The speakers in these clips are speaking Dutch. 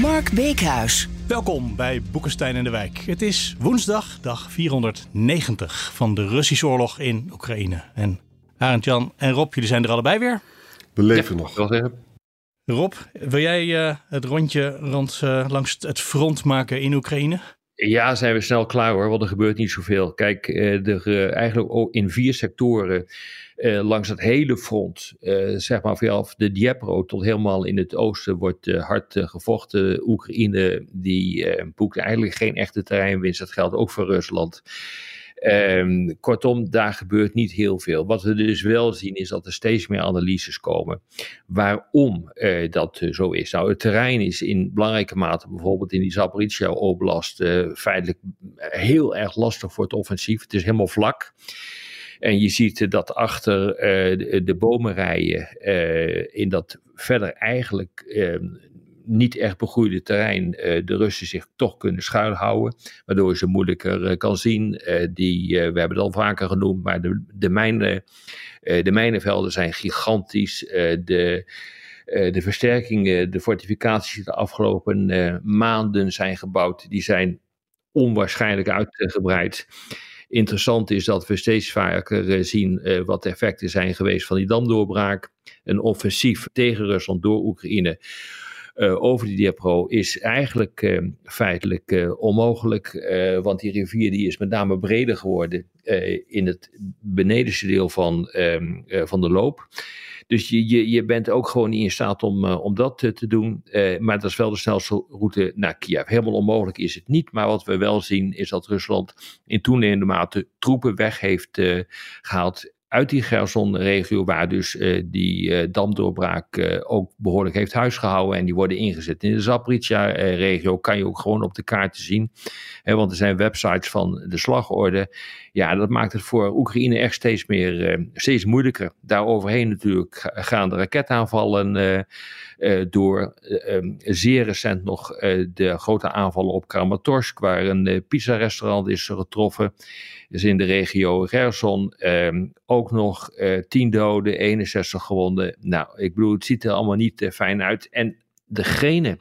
Mark Beekhuis. Welkom bij Boekenstein en de Wijk. Het is woensdag, dag 490 van de Russische oorlog in Oekraïne. En Arend Jan en Rob, jullie zijn er allebei weer. We leven nog. Wel zeggen. Rob, wil jij uh, het rondje rond, uh, langs het front maken in Oekraïne? Ja, zijn we snel klaar hoor, want er gebeurt niet zoveel. Kijk, uh, er eigenlijk ook in vier sectoren uh, langs het hele front, zeg maar vanaf de Dniepro tot helemaal in het oosten, wordt hard gevochten. Oekraïne die boekt eigenlijk geen echte terreinwinst. Dat geldt ook voor Rusland. Um, kortom, daar gebeurt niet heel veel. Wat we dus wel zien is dat er steeds meer analyses komen. Waarom uh, dat uh, zo is. Nou, het terrein is in belangrijke mate, bijvoorbeeld in die Zaporizhia Oblast, uh, feitelijk heel erg lastig voor het offensief. Het is helemaal vlak. En je ziet dat achter de, de bomenrijen in dat verder eigenlijk ehm, niet echt begroeide terrein uh, de Russen zich toch kunnen schuilhouden. Waardoor ze moeilijker uh, kan zien. Uh, die, we hebben het al vaker genoemd, maar de, de, mijnen, de mijnenvelden zijn gigantisch. de, de versterkingen, de fortificaties die de afgelopen maanden zijn gebouwd, die zijn onwaarschijnlijk uitgebreid. Interessant is dat we steeds vaker zien wat de effecten zijn geweest van die damdoorbraak. Een offensief tegen Rusland door Oekraïne uh, over die Dniepro is eigenlijk uh, feitelijk uh, onmogelijk. want die rivier die is met name breder geworden in het benedenste deel van, ehm, van de loop. Dus je, je, je bent ook gewoon niet in staat om, om dat te doen. maar dat is wel de snelste route naar Kiev. Helemaal onmogelijk is het niet. Maar wat we wel zien is dat Rusland in toenemende mate troepen weg heeft gehaald uit die Gerson-regio, waar dus uh, die uh, damdoorbraak uh, ook behoorlijk heeft huisgehouden en die worden ingezet. In de Zaporizhia-regio kan je ook gewoon op de kaarten zien, hè, want er zijn websites van de slagorde. Ja, dat maakt het voor Oekraïne echt steeds meer, steeds moeilijker. Daaroverheen natuurlijk gaan de raketaanvallen door. Um, zeer recent nog de grote aanvallen op Kramatorsk, waar een pizza-restaurant is getroffen. Dus in de regio Gerson um, ook nog uh, 10 doden, 61 gewonden. Nou, ik bedoel, het ziet er allemaal niet fijn uit. En degene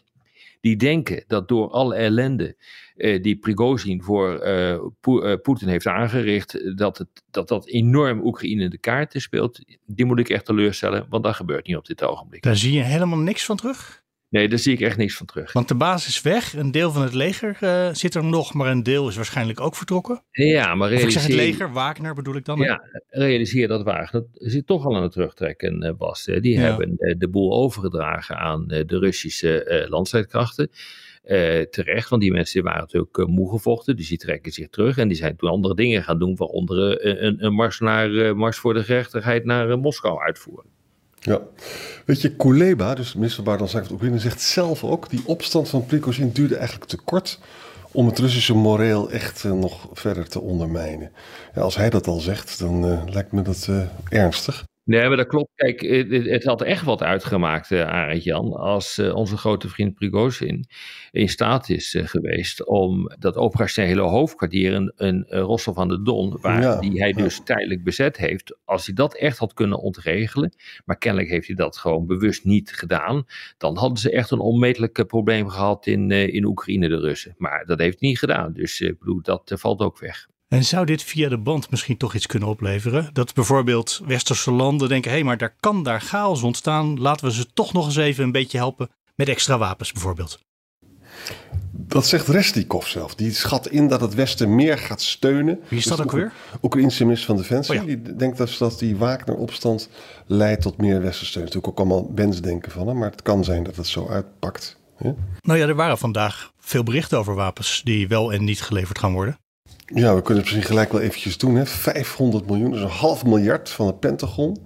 die denken dat door alle ellende uh, die Prigozhin voor uh, Poetin heeft aangericht, dat, het, dat dat enorm Oekraïne de kaarten speelt, die moet ik echt teleurstellen, want dat gebeurt niet op dit ogenblik. Daar zie je helemaal niks van terug? Nee, daar zie ik echt niks van terug. Want de basis is weg. Een deel van het leger uh, zit er nog, maar een deel is waarschijnlijk ook vertrokken. Ja, maar realiseer... Of ik zeg het leger, Wagner bedoel ik dan. Ja, realiseer dat Wagner zit toch al aan het terugtrekken, uh, Bas. Die ja. hebben uh, de boel overgedragen aan de Russische landstrijdkrachten. terecht, want die mensen waren natuurlijk moe gevochten, dus die trekken zich terug. En die zijn toen andere dingen gaan doen, waaronder een, een mars, naar, mars voor de gerechtigheid naar Moskou uitvoeren. Ja, weet je, Kuleba, dus minister Zaken van Oekraïne, zegt zelf ook... die opstand van Prigozhin duurde eigenlijk te kort... om het Russische moreel echt uh, nog verder te ondermijnen. Als hij dat al zegt, dan uh, lijkt me dat uh, ernstig. Nee, maar dat klopt. Kijk, het, het had echt wat uitgemaakt, uh, Arend Jan, als uh, onze grote vriend Prigozhin in staat is uh, geweest om dat operationele hoofdkwartier in, in Rostov aan de Don, waar ja, die hij dus tijdelijk bezet heeft, als hij dat echt had kunnen ontregelen, maar kennelijk heeft hij dat gewoon bewust niet gedaan, dan hadden ze echt een onmetelijk probleem gehad in, in Oekraïne, de Russen. Maar dat heeft hij niet gedaan, dus ik bedoel, dat valt ook weg. En zou dit via de band misschien toch iets kunnen opleveren? Dat bijvoorbeeld westerse landen denken: hé, hey, maar daar kan daar chaos ontstaan. Laten we ze toch nog eens even een beetje helpen met extra wapens, bijvoorbeeld. Dat zegt Restikov zelf. Die schat in dat het Westen meer gaat steunen. Wie is dat dus ook weer? Oekraïnse minister van Defensie. Oh ja. Die denkt dus dat die Wagner-opstand leidt tot meer Westensteun. Natuurlijk ook allemaal wensdenken van hem, maar het kan zijn dat het zo uitpakt. Ja? Nou ja, er waren vandaag veel berichten over wapens die wel en niet geleverd gaan worden. Ja, we kunnen het misschien gelijk wel eventjes doen. Hè. 500 miljoen, dus een half miljard van het Pentagon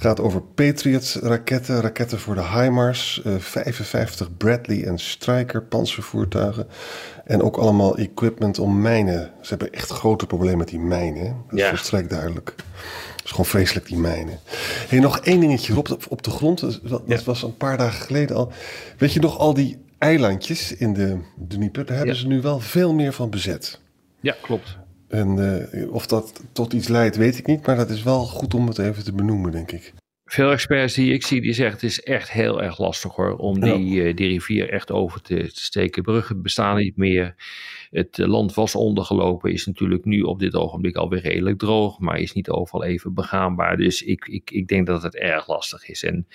Gaat over Patriot-raketten, raketten voor de HIMARS, uh, 55 Bradley en Stryker panzervoertuigen. En ook allemaal equipment om mijnen. Ze hebben echt grote problemen met die mijnen. Hè? Dat is volstrekt duidelijk. Het is gewoon vreselijk, die mijnen. Hey, nog één dingetje op de, op de grond. Dat, dat was een paar dagen geleden al. Weet je nog, al die eilandjes in de Dnieper, daar hebben ze nu wel veel meer van bezet. Ja, klopt. En uh, of dat tot iets leidt, weet ik niet. Maar dat is wel goed om het even te benoemen, denk ik. Veel experts die ik zie, die zeggen het is echt heel erg lastig hoor. Om die, ja. uh, die rivier echt over te, te steken. Bruggen bestaan niet meer. Het land was ondergelopen, is natuurlijk nu op dit ogenblik alweer redelijk droog, maar is niet overal even begaanbaar. Dus ik, ik, ik denk dat het erg lastig is. En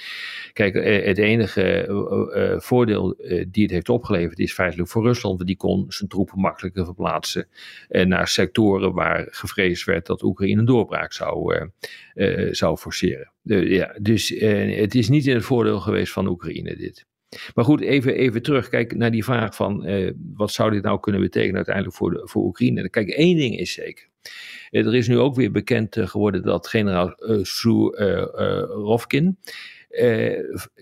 kijk, het enige uh, voordeel uh, die het heeft opgeleverd is feitelijk voor Rusland, want die kon zijn troepen makkelijker verplaatsen naar sectoren waar gevreesd werd dat Oekraïne een doorbraak zou, zou forceren. ja, dus het is niet in het voordeel geweest van Oekraïne dit. Maar goed, even, even terug. Kijk naar die vraag van uh, wat zou dit nou kunnen betekenen uiteindelijk voor, de, voor Oekraïne. Kijk, één ding is zeker. Uh, er is nu ook weer bekend uh, geworden dat generaal Surovkin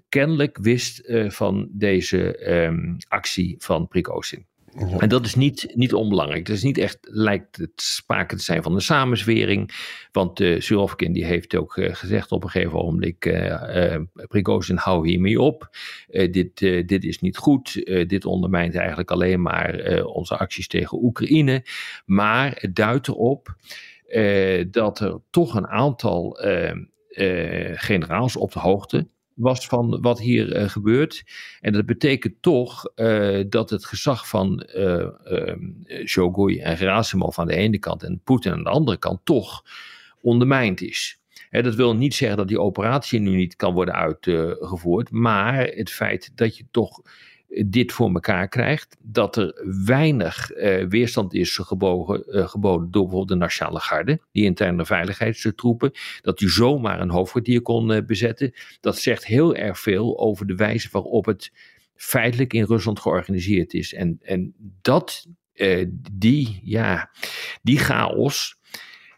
kennelijk wist van deze um, actie van Prigozhin. En dat is niet, niet onbelangrijk. Dat is niet echt, lijkt het sprake te zijn van een samenzwering. Want uh, die heeft ook uh, gezegd op een gegeven ogenblik, uh, Prigozhin hou hiermee op. dit, dit is niet goed. dit ondermijnt eigenlijk alleen maar onze acties tegen Oekraïne. Maar het duidt erop dat er toch een aantal generaals op de hoogte was van wat hier uh, gebeurt. En dat betekent toch uh, dat het gezag van uh, en Gerasimov aan de ene kant en Poetin aan de andere kant toch ondermijnd is. Dat wil niet zeggen dat die operatie nu niet kan worden uitgevoerd, maar het feit dat je toch dit voor elkaar krijgt. Dat er weinig uh, weerstand is gebogen, uh, geboden door bijvoorbeeld de Nationale Garde, die interne veiligheidstroepen. Dat die zomaar een hoofdkwartier kon uh, bezetten. Dat zegt heel erg veel over de wijze waarop het feitelijk in Rusland georganiseerd is. En, en dat, die, ja, die chaos,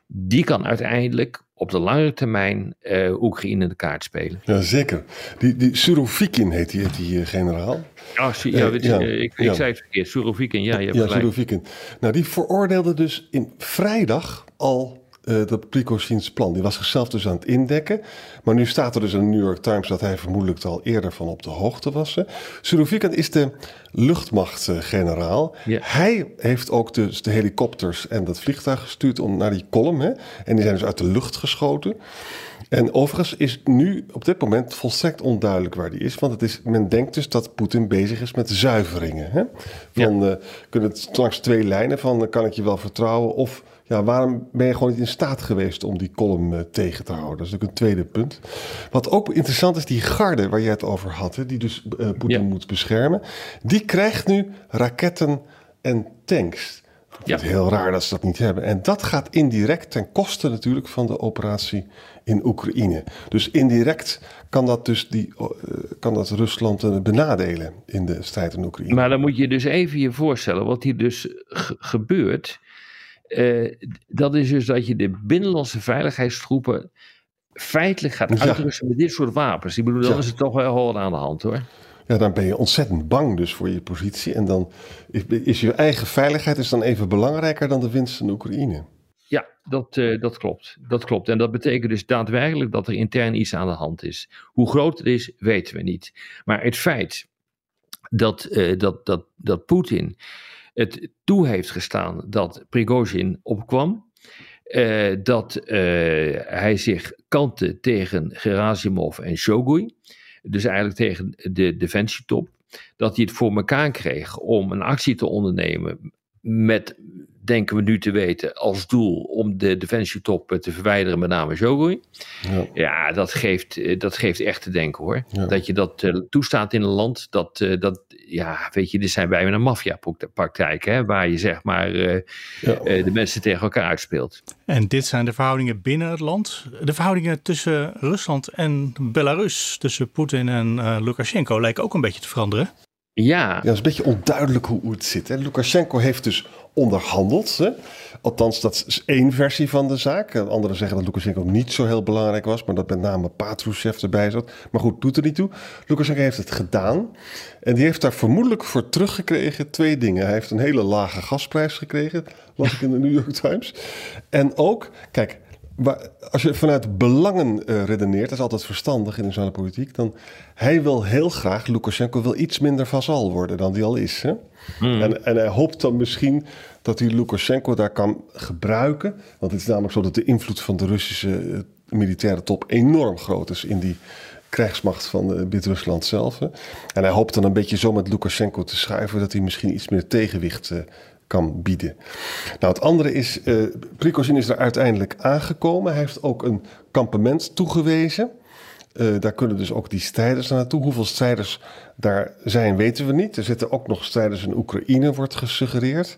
die kan uiteindelijk op de langere termijn uh, Oekraïne de kaart spelen. Ja, zeker. Die, die Surovikin heet die, heet die uh, generaal. Oh, ja, je, ja, ik, ik ja. zei het verkeerd. Surovikin, ja, je hebt Ja, Surovikin. Nou, die veroordeelde dus in vrijdag al uh, dat Prigozhin's plan. Die was zichzelf dus aan het indekken. Maar nu staat er dus in de New York Times dat hij vermoedelijk al eerder van op de hoogte was. Surovikin is de luchtmachtgeneraal. Yeah. Hij heeft ook dus de helikopters en dat vliegtuig gestuurd om naar die kolom. Hè? En die zijn dus uit de lucht geschoten. En overigens is nu op dit moment volstrekt onduidelijk waar die is. Want het is, men denkt dus dat Poetin bezig is met zuiveringen. Hè? Van, ja. uh, kunnen het langs twee lijnen van kan ik je wel vertrouwen of ja, waarom ben je gewoon niet in staat geweest om die column uh, tegen te houden? Dat is natuurlijk een tweede punt. Wat ook interessant is, die garde waar je het over had, hè, die dus uh, Poetin ja. moet beschermen, die krijgt nu raketten en tanks. Het is heel raar dat ze dat niet hebben. En dat gaat indirect ten koste natuurlijk van de operatie in Oekraïne. Dus indirect kan dat dus die, uh, kan dat Rusland benadelen in de strijd in Oekraïne. Maar dan moet je dus even je voorstellen wat hier dus gebeurt. Uh, dat is dus dat je de binnenlandse veiligheidstroepen feitelijk gaat ja. uitrusten met dit soort wapens. Ik bedoel, dan ja. is het toch wel hol aan de hand hoor. Ja, dan ben je ontzettend bang dus voor je positie. En dan is, is je eigen veiligheid is dan even belangrijker dan de winst in Oekraïne. Ja, dat, uh, dat klopt. Dat klopt. En dat betekent dus daadwerkelijk dat er intern iets aan de hand is. Hoe groot het is, weten we niet. Maar het feit dat, uh, dat, dat, dat Poetin het toe heeft gestaan dat Prigozhin opkwam. Uh, dat uh, hij zich kantte tegen Gerasimov en Shogui. Dus eigenlijk tegen de defensietop. Dat hij het voor elkaar kreeg om een actie te ondernemen met denken we nu te weten, als doel om de defensietop te verwijderen, met name Shogui. Ja, ja dat, geeft, dat geeft echt te denken hoor. Ja. Dat je dat uh, toestaat in een land, dat, uh, dat, ja, weet je, dit zijn bijna een maffiapraktijk, hè, waar je zeg maar uh, ja. de mensen tegen elkaar uitspeelt. En dit zijn de verhoudingen binnen het land. De verhoudingen tussen Rusland en Belarus, tussen Poetin en Lukashenko, lijken ook een beetje te veranderen. Ja. Ja, is een beetje onduidelijk hoe, hoe het zit. Hè? Lukashenko heeft dus onderhandeld. Hè? Althans, dat is één versie van de zaak. Anderen zeggen dat Lukashenko niet zo heel belangrijk was, maar dat met name Patrushev erbij zat. Maar goed, doet er niet toe. Lukashenko heeft het gedaan. En die heeft daar vermoedelijk voor teruggekregen twee dingen. Hij heeft een hele lage gasprijs gekregen, las ik in de New York Times. En ook, kijk, maar als je vanuit belangen uh, redeneert, dat is altijd verstandig in de internationale politiek, dan hij wil heel graag, Lukashenko wil iets minder vazal worden dan die al is. Hè? Hmm. En, en hij hoopt dan misschien dat hij Lukashenko daar kan gebruiken. Want het is namelijk zo dat de invloed van de Russische uh, militaire top enorm groot is in die krijgsmacht van uh, Wit-Rusland zelf. Hè? En hij hoopt dan een beetje zo met Lukashenko te schuiven dat hij misschien iets meer tegenwicht kan bieden. Nou, het andere is, uh, is er uiteindelijk aangekomen. Hij heeft ook een kampement toegewezen. Uh, daar kunnen dus ook die strijders naartoe. Hoeveel strijders daar zijn, weten we niet. Er zitten ook nog strijders in Oekraïne, wordt gesuggereerd.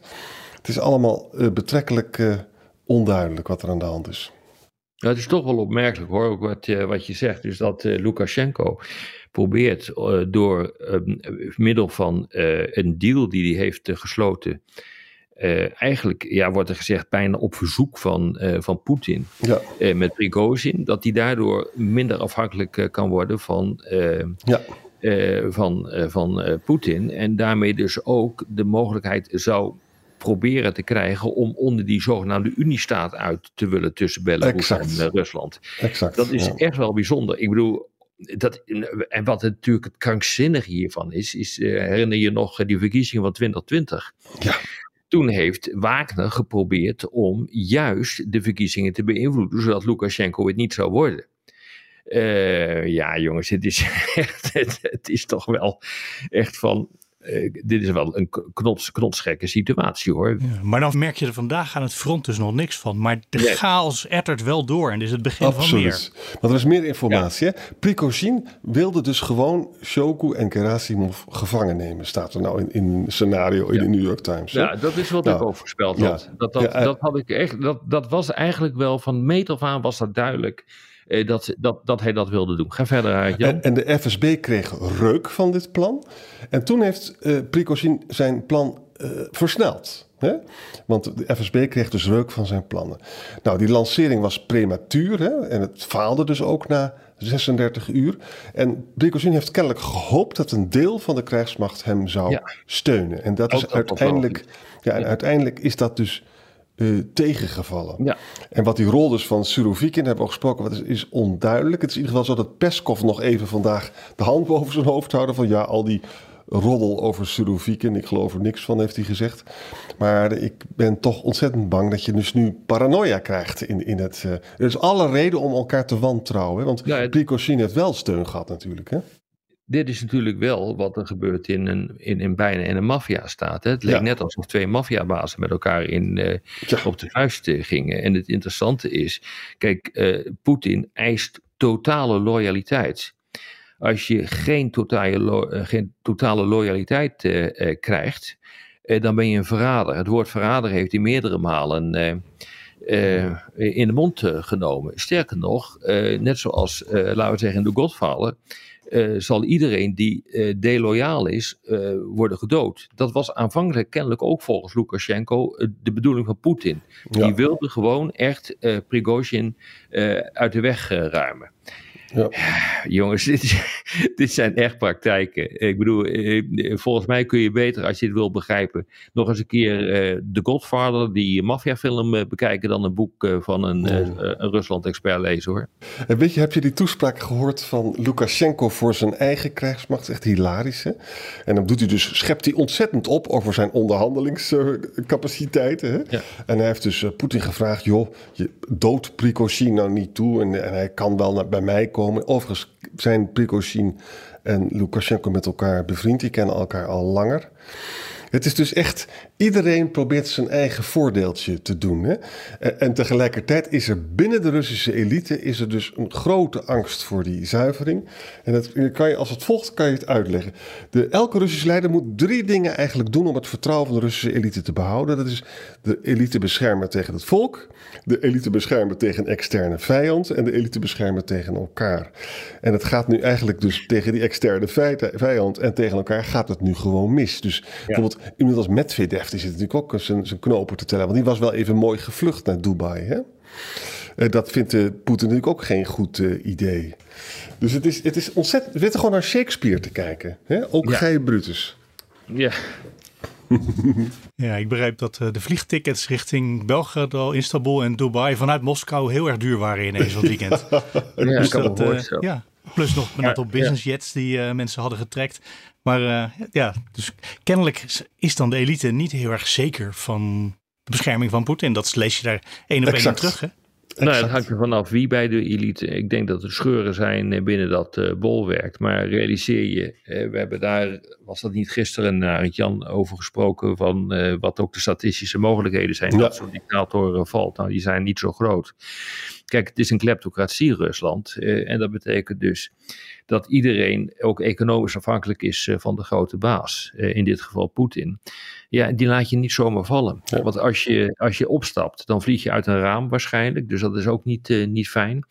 Het is allemaal uh, betrekkelijk onduidelijk wat er aan de hand is. Ja, het is toch wel opmerkelijk hoor, ook wat, wat je zegt. Dus dat Lukashenko probeert door middel van een deal die hij heeft gesloten uh, eigenlijk ja, wordt er gezegd bijna op verzoek van, uh, van Poetin ja. uh, met Prigozhin, dat hij daardoor minder afhankelijk kan worden van, ja. van, van Poetin en daarmee dus ook de mogelijkheid zou proberen te krijgen om onder die zogenaamde Uniestaat uit te willen tussen Belarus en Rusland. Exact, dat is echt wel bijzonder. Ik bedoel, dat, en wat het, natuurlijk het krankzinnige hiervan is, is herinner je nog die verkiezingen van 2020? Ja. Toen heeft Wagner geprobeerd om juist de verkiezingen te beïnvloeden, zodat Lukashenko het niet zou worden. Uh, ja, jongens, het is echt, het, is toch wel echt van uh, dit is wel een knots, knotsgekke situatie hoor. Ja, maar dan merk je er vandaag aan het front dus nog niks van. Maar de nee. chaos ettert wel door en dit is het begin Absoluut. van meer. Want er is meer informatie. Ja. Prigozhin wilde dus gewoon Shoku en Gerasimov gevangen nemen. Staat er nou in, in een scenario in ja. de New York Times. Ja, dat is wat nou, ik ook voorspeld had. Dat, dat, dat, had ik echt, dat, dat was eigenlijk wel van meet af aan was dat duidelijk eh, dat, dat, dat hij dat wilde doen. Ga verder, Jan. En, en, de FSB kreeg reuk van dit plan. En toen heeft uh, Prigozhin zijn plan uh, versneld. Hè? Want de FSB kreeg dus reuk van zijn plannen. Nou, die lancering was prematuur hè? en het faalde dus ook na 36 uur. En Prigozhin heeft kennelijk gehoopt dat een deel van de krijgsmacht hem zou ja. steunen. En dat ook is uiteindelijk, ja, en uiteindelijk is dat dus uh, tegengevallen. Ja. En wat die rol dus van Surovikin, hebben we al gesproken, wat is, is, onduidelijk. Het is in ieder geval zo dat Peskov nog even vandaag de hand boven zijn hoofd houden van ja, al die roddel over Surovikin, ik geloof er niks van, heeft hij gezegd. Maar ik ben toch ontzettend bang dat je dus nu paranoia krijgt in, in het... Uh, er is alle reden om elkaar te wantrouwen, want ja, het... Heeft wel steun gehad natuurlijk, hè? Dit is natuurlijk wel wat er gebeurt in een, in, in bijna in een maffiastaat. Het leek ja. net alsof twee maffiabazen met elkaar in, uh, ja. op de vuist gingen. En het interessante is, kijk, uh, Poetin eist totale loyaliteit. Als je geen totale, lo geen totale loyaliteit krijgt, dan ben je een verrader. Het woord verrader heeft hij meerdere malen in de mond genomen. Sterker nog, net zoals, laten we zeggen, in de Godfather uh, zal iedereen die uh, deloyaal is uh, worden gedood. Dat was aanvankelijk kennelijk ook volgens Lukashenko de bedoeling van Poetin. Ja. Die wilde gewoon echt Prigozhin uit de weg ruimen. Ja. Jongens, dit, dit, zijn echt praktijken. Ik bedoel, volgens mij kun je beter, als je het wil begrijpen, nog eens een keer The Godfather, die maffiafilm, bekijken dan een boek van een, een Rusland-expert lezen hoor. En weet je, heb je die toespraak gehoord van Lukashenko voor zijn eigen krijgsmacht? Echt hilarisch, hè? En dan doet hij dus, schept hij ontzettend op over zijn onderhandelingscapaciteiten. Hè? Ja. En hij heeft dus uh, Poetin gevraagd, joh, je dood Prigozhin nou niet toe en, en hij kan wel naar, bij mij komen. Overigens zijn Prigozhin en Lukashenko met elkaar bevriend. Die kennen elkaar al langer. Het is dus echt, iedereen probeert zijn eigen voordeeltje te doen. Hè? En, tegelijkertijd is er binnen de Russische elite is er dus een grote angst voor die zuivering. En dat kan je, als het volgt, kan je het uitleggen. De, elke Russische leider moet drie dingen eigenlijk doen om het vertrouwen van de Russische elite te behouden. Dat is de elite beschermen tegen het volk, de elite beschermen tegen een externe vijand en de elite beschermen tegen elkaar. En het gaat nu eigenlijk dus tegen die externe vijand en tegen elkaar gaat het nu gewoon mis. Dus bijvoorbeeld iemand als Medvedev, die zit natuurlijk ook zijn, zijn knopen te tellen. Want die was wel even mooi gevlucht naar Dubai. Hè? Uh, dat vindt uh, Poetin natuurlijk ook geen goed uh, idee. Dus het is, het is ontzettend. We zitten gewoon naar Shakespeare te kijken. Hè? Ook ja. Gij Brutus. Ja. ja, ik begrijp dat de vliegtickets richting Belgrad, Istanbul en Dubai vanuit Moskou heel erg duur waren ineens dat weekend. ja, dus ik dat, gehoord, ja, Plus nog een aantal business jets die uh, mensen hadden getrekt. Maar uh, ja, dus kennelijk is dan de elite niet heel erg zeker van de bescherming van Poetin. Dat lees je daar één op één terug. Hè? Nou, het hangt er vanaf wie bij de elite. Ik denk dat er scheuren zijn binnen dat uh, bolwerk. Maar realiseer je, we hebben daar, was dat niet gisteren naar Jan over gesproken, van uh, wat ook de statistische mogelijkheden zijn ja. dat zo'n dictator valt. Nou, die zijn niet zo groot. Kijk, het is een kleptocratie Rusland. Uh, en dat betekent dus dat iedereen ook economisch afhankelijk is uh, van de grote baas. Uh, in dit geval Poetin. Ja, die laat je niet zomaar vallen. Ja. Want als je, als je opstapt, dan vlieg je uit een raam waarschijnlijk. Dus dat is ook niet, niet fijn.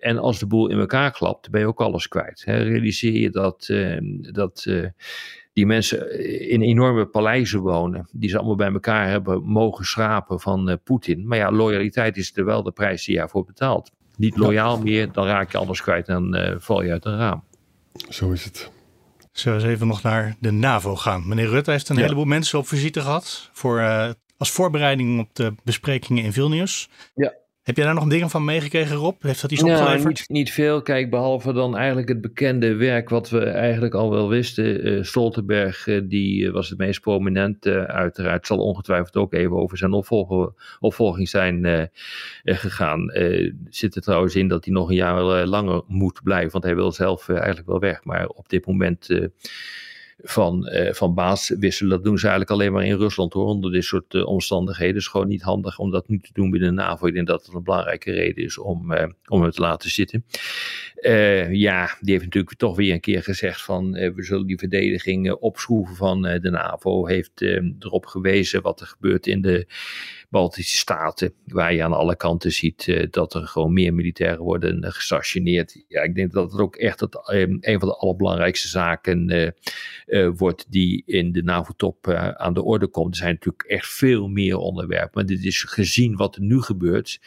en als de boel in elkaar klapt, ben je ook alles kwijt. Hè. Realiseer je dat, dat die mensen in enorme paleizen wonen, die ze allemaal bij elkaar hebben mogen schrapen van uh, Poetin. Maar ja, loyaliteit is er wel de prijs die je daarvoor betaalt. Niet loyaal meer, dan raak je alles kwijt en uh, val je uit een raam. Zo is het. Zullen we eens even nog naar de NAVO gaan? Meneer Rutte heeft een ja. heleboel mensen op visite gehad voor, uh, als voorbereiding op de besprekingen in Vilnius. Ja. Heb jij daar nog dingen van meegekregen, Rob? Heeft dat iets nou, opgeleverd? Niet, niet, veel. Kijk, behalve dan eigenlijk het bekende werk wat we eigenlijk al wel wisten. Uh, Stoltenberg, uh, die uh, was het meest prominente uiteraard. Zal ongetwijfeld ook even over zijn opvolger, opvolging zijn gegaan. zit er trouwens in dat hij nog een jaar langer moet blijven. Want hij wil zelf eigenlijk wel weg. Maar op dit moment van, uh, van baas wisselen. Dat doen ze eigenlijk alleen maar in Rusland hoor, onder dit soort uh, omstandigheden. Het is gewoon niet handig om dat nu te doen binnen de NAVO. Ik denk dat het een belangrijke reden is om, uh, om het te laten zitten. ja, die heeft natuurlijk toch weer een keer gezegd van we zullen die verdediging opschroeven van de NAVO. Heeft erop gewezen wat er gebeurt in de Baltische Staten, waar je aan alle kanten ziet uh, dat er gewoon meer militairen worden uh, gestationeerd. Ja, ik denk dat het ook echt het, um, een van de allerbelangrijkste zaken uh, wordt die in de NAVO-top aan de orde komt. Er zijn natuurlijk echt veel meer onderwerpen, maar dit is gezien wat er nu gebeurt.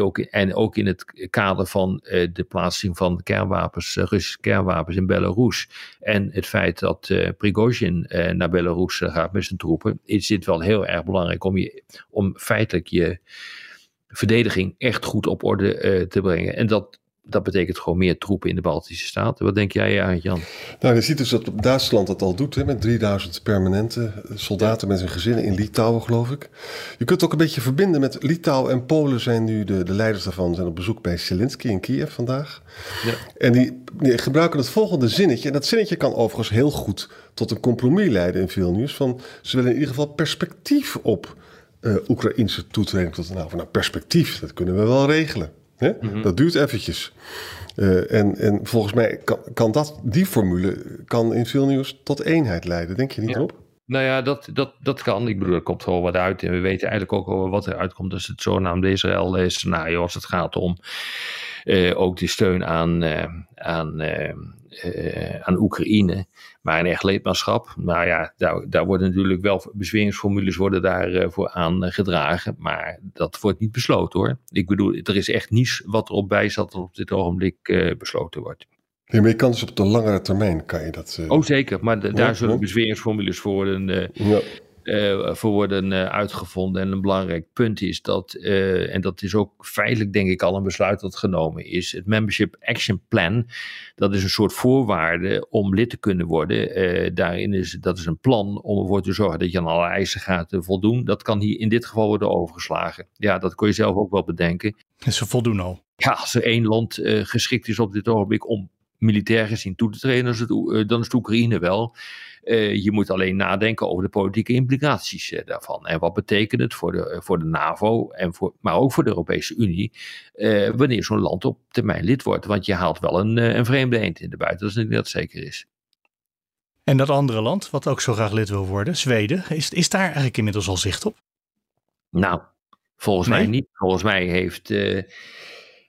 Ook, en ook in het kader van uh, de plaatsing van kernwapens, uh, Russische kernwapens in Belarus. En het feit dat Prigozhin naar Belarus gaat met zijn troepen. Is dit wel heel erg belangrijk om, je, om feitelijk je verdediging echt goed op orde te brengen. En dat dat betekent gewoon meer troepen in de Baltische Staten. Wat denk jij, aan, Jan? Nou, je ziet dus dat Duitsland dat al doet, hè, met 3000 permanente soldaten met zijn gezinnen in Litouwen, geloof ik. Je kunt het ook een beetje verbinden met Litouwen en Polen zijn nu, de, de leiders daarvan zijn op bezoek bij Zelensky in Kiev vandaag. Ja. En die, die, gebruiken het volgende zinnetje. En dat zinnetje kan overigens heel goed tot een compromis leiden in veel nieuws. Van ze willen in ieder geval perspectief op uh, Oekraïnse toetreding tot de NAVO. Nou, perspectief, dat kunnen we wel regelen. Hè? Mm -hmm. Dat duurt eventjes. Uh, en, en volgens mij kan, kan, dat, die formule kan in veel nieuws tot eenheid leiden. Denk je niet ja. op? Nou ja, dat, dat, dat kan. Ik bedoel, er komt gewoon wat uit. En we weten eigenlijk ook wat er uitkomt. Dus het zogenaamde Israël-scenario als het gaat om uh, ook de steun aan, uh, aan, aan Oekraïne. Maar een echt lidmaatschap, nou ja, daar, daar worden natuurlijk wel bezweringsformules worden daarvoor uh, aan gedragen. Maar dat wordt niet besloten hoor. Ik bedoel, er is echt niets wat erop bij zat dat op dit ogenblik besloten wordt. Nee, maar je kan dus op de langere termijn kan je dat. oh zeker, maar de, ja, daar zullen ja. bezweringsformules voor worden. Ja. Uh, voor worden uh, uitgevonden. En een belangrijk punt is dat, uh, en dat is ook feitelijk denk ik al een besluit dat genomen is, het Membership Action Plan, dat is een soort voorwaarde om lid te kunnen worden. daarin is, dat is een plan om ervoor te zorgen dat je aan alle eisen gaat voldoen. Dat kan hier in dit geval worden overgeslagen. Ja, dat kon je zelf ook wel bedenken. En ze voldoen al. Ja, als er één land geschikt is op dit ogenblik om militair gezien toe te treden, dan is het, dan is het Oekraïne wel. je moet alleen nadenken over de politieke implicaties daarvan. En wat betekent het voor de, voor de NAVO, en voor, maar ook voor de Europese Unie, wanneer zo'n land op termijn lid wordt. Want je haalt wel een, een vreemde eend in de buiten, dat is niet dat zeker is. En dat andere land, wat ook zo graag lid wil worden, Zweden, is, is daar eigenlijk inmiddels al zicht op? Nou, volgens mij niet. Volgens mij heeft.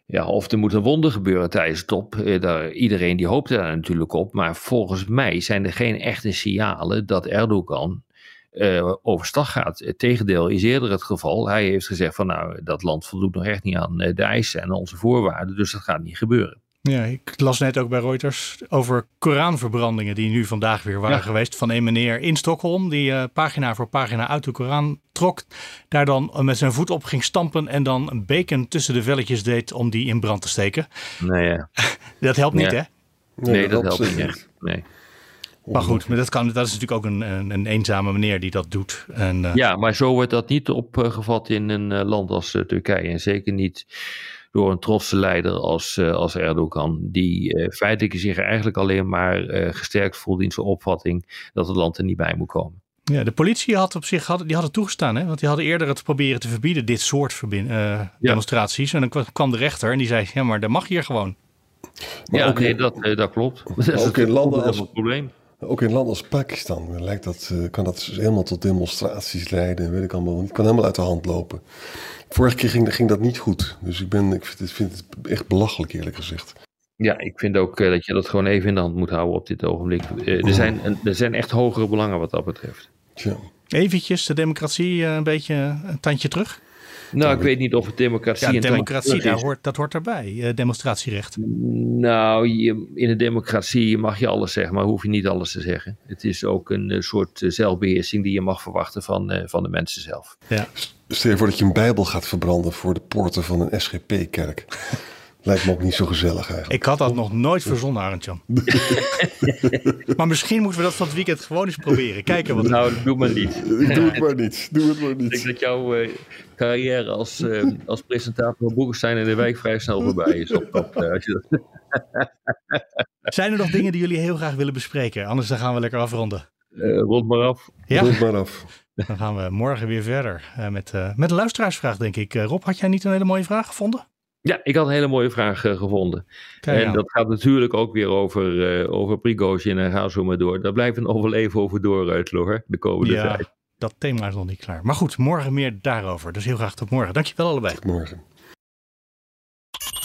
Ja, of er moet een wonder gebeuren tijdens de top. Uh, daar, iedereen die hoopt daar natuurlijk op. Maar volgens mij zijn er geen echte signalen dat Erdogan uh, overstag gaat. Het tegendeel is eerder het geval. Hij heeft gezegd van nou, dat land voldoet nog echt niet aan de eisen en onze voorwaarden. Dus dat gaat niet gebeuren. Ja, ik las net ook bij Reuters over Koranverbrandingen die nu vandaag weer waren geweest. Van een meneer in Stockholm die uh, pagina voor pagina uit de Koran trok. Daar dan met zijn voet op ging stampen en dan een bacon tussen de velletjes deed om die in brand te steken. Nee, ja. dat helpt niet hè? Nee, nee dat, helpt niet echt. Nee. Maar goed, maar dat, kan, dat is natuurlijk ook een, een, een eenzame meneer die dat doet. En, uh... Ja, maar zo wordt dat niet opgevat in een land als Turkije. En zeker niet door een trotse leider als, uh, als Erdogan, die uh, feitelijk zich eigenlijk alleen maar uh, gesterkt voelt in zijn opvatting dat het land er niet bij moet komen. Ja, de politie had op zich had, die hadden toegestaan, hè? want die hadden eerder het proberen te verbieden, dit soort demonstraties. En dan kwam de rechter en die zei: Ja, maar dat mag hier gewoon. Maar ja, nee, dat, dat klopt. Dat is ook in landen als, het probleem. Ook in landen als Pakistan lijkt dat, kan dat helemaal tot demonstraties leiden. Weet ik allemaal. Het kan helemaal uit de hand lopen. Vorige keer ging, ging dat niet goed. Dus ik, ben, ik vind, het, vind het echt belachelijk, eerlijk gezegd. Ja, ik vind ook uh, dat je dat gewoon even in de hand moet houden op dit ogenblik. Er, zijn, er zijn echt hogere belangen wat dat betreft. Tja. Eventjes de democratie een beetje een tandje terug. Nou, ik weet niet of het democratie. Ja, democratie, daar hoort, dat hoort erbij, demonstratierecht. Nou, je, in de democratie mag je alles zeggen, maar hoef je niet alles te zeggen. Het is ook een soort zelfbeheersing die je mag verwachten van, van de mensen zelf. Ja. Stel je voor dat je een Bijbel gaat verbranden voor de poorten van een SGP-kerk. Lijkt me ook niet zo gezellig eigenlijk. Ik had dat nog nooit verzonnen, Arendtjan. maar misschien moeten we dat van het weekend gewoon eens proberen. Kijken wat Nou, doe maar niet. Doe het maar niet. Doe het maar niet. Ik denk dat jouw uh, carrière als, uh, als presentator van Boekenstein in de Wijk vrij snel voorbij is. Op, op, uh, dat... Zijn er nog dingen die jullie heel graag willen bespreken? Anders dan gaan we lekker afronden. rond maar af. Ja? Rond maar af. Dan gaan we morgen weer verder uh, met, uh, met een luisteraarsvraag, denk ik. Uh, Rob, had jij niet een hele mooie vraag gevonden? Ja, ik had een hele mooie vraag gevonden. Kijk en dat gaat natuurlijk ook weer over, over Prigozhin en ga zo maar door. Daar blijft een overleven over door uit, hoor, de komende ja, tijd. dat thema is nog niet klaar. Maar goed, morgen meer daarover. Dus heel graag tot morgen. Dankjewel allebei. Tot morgen.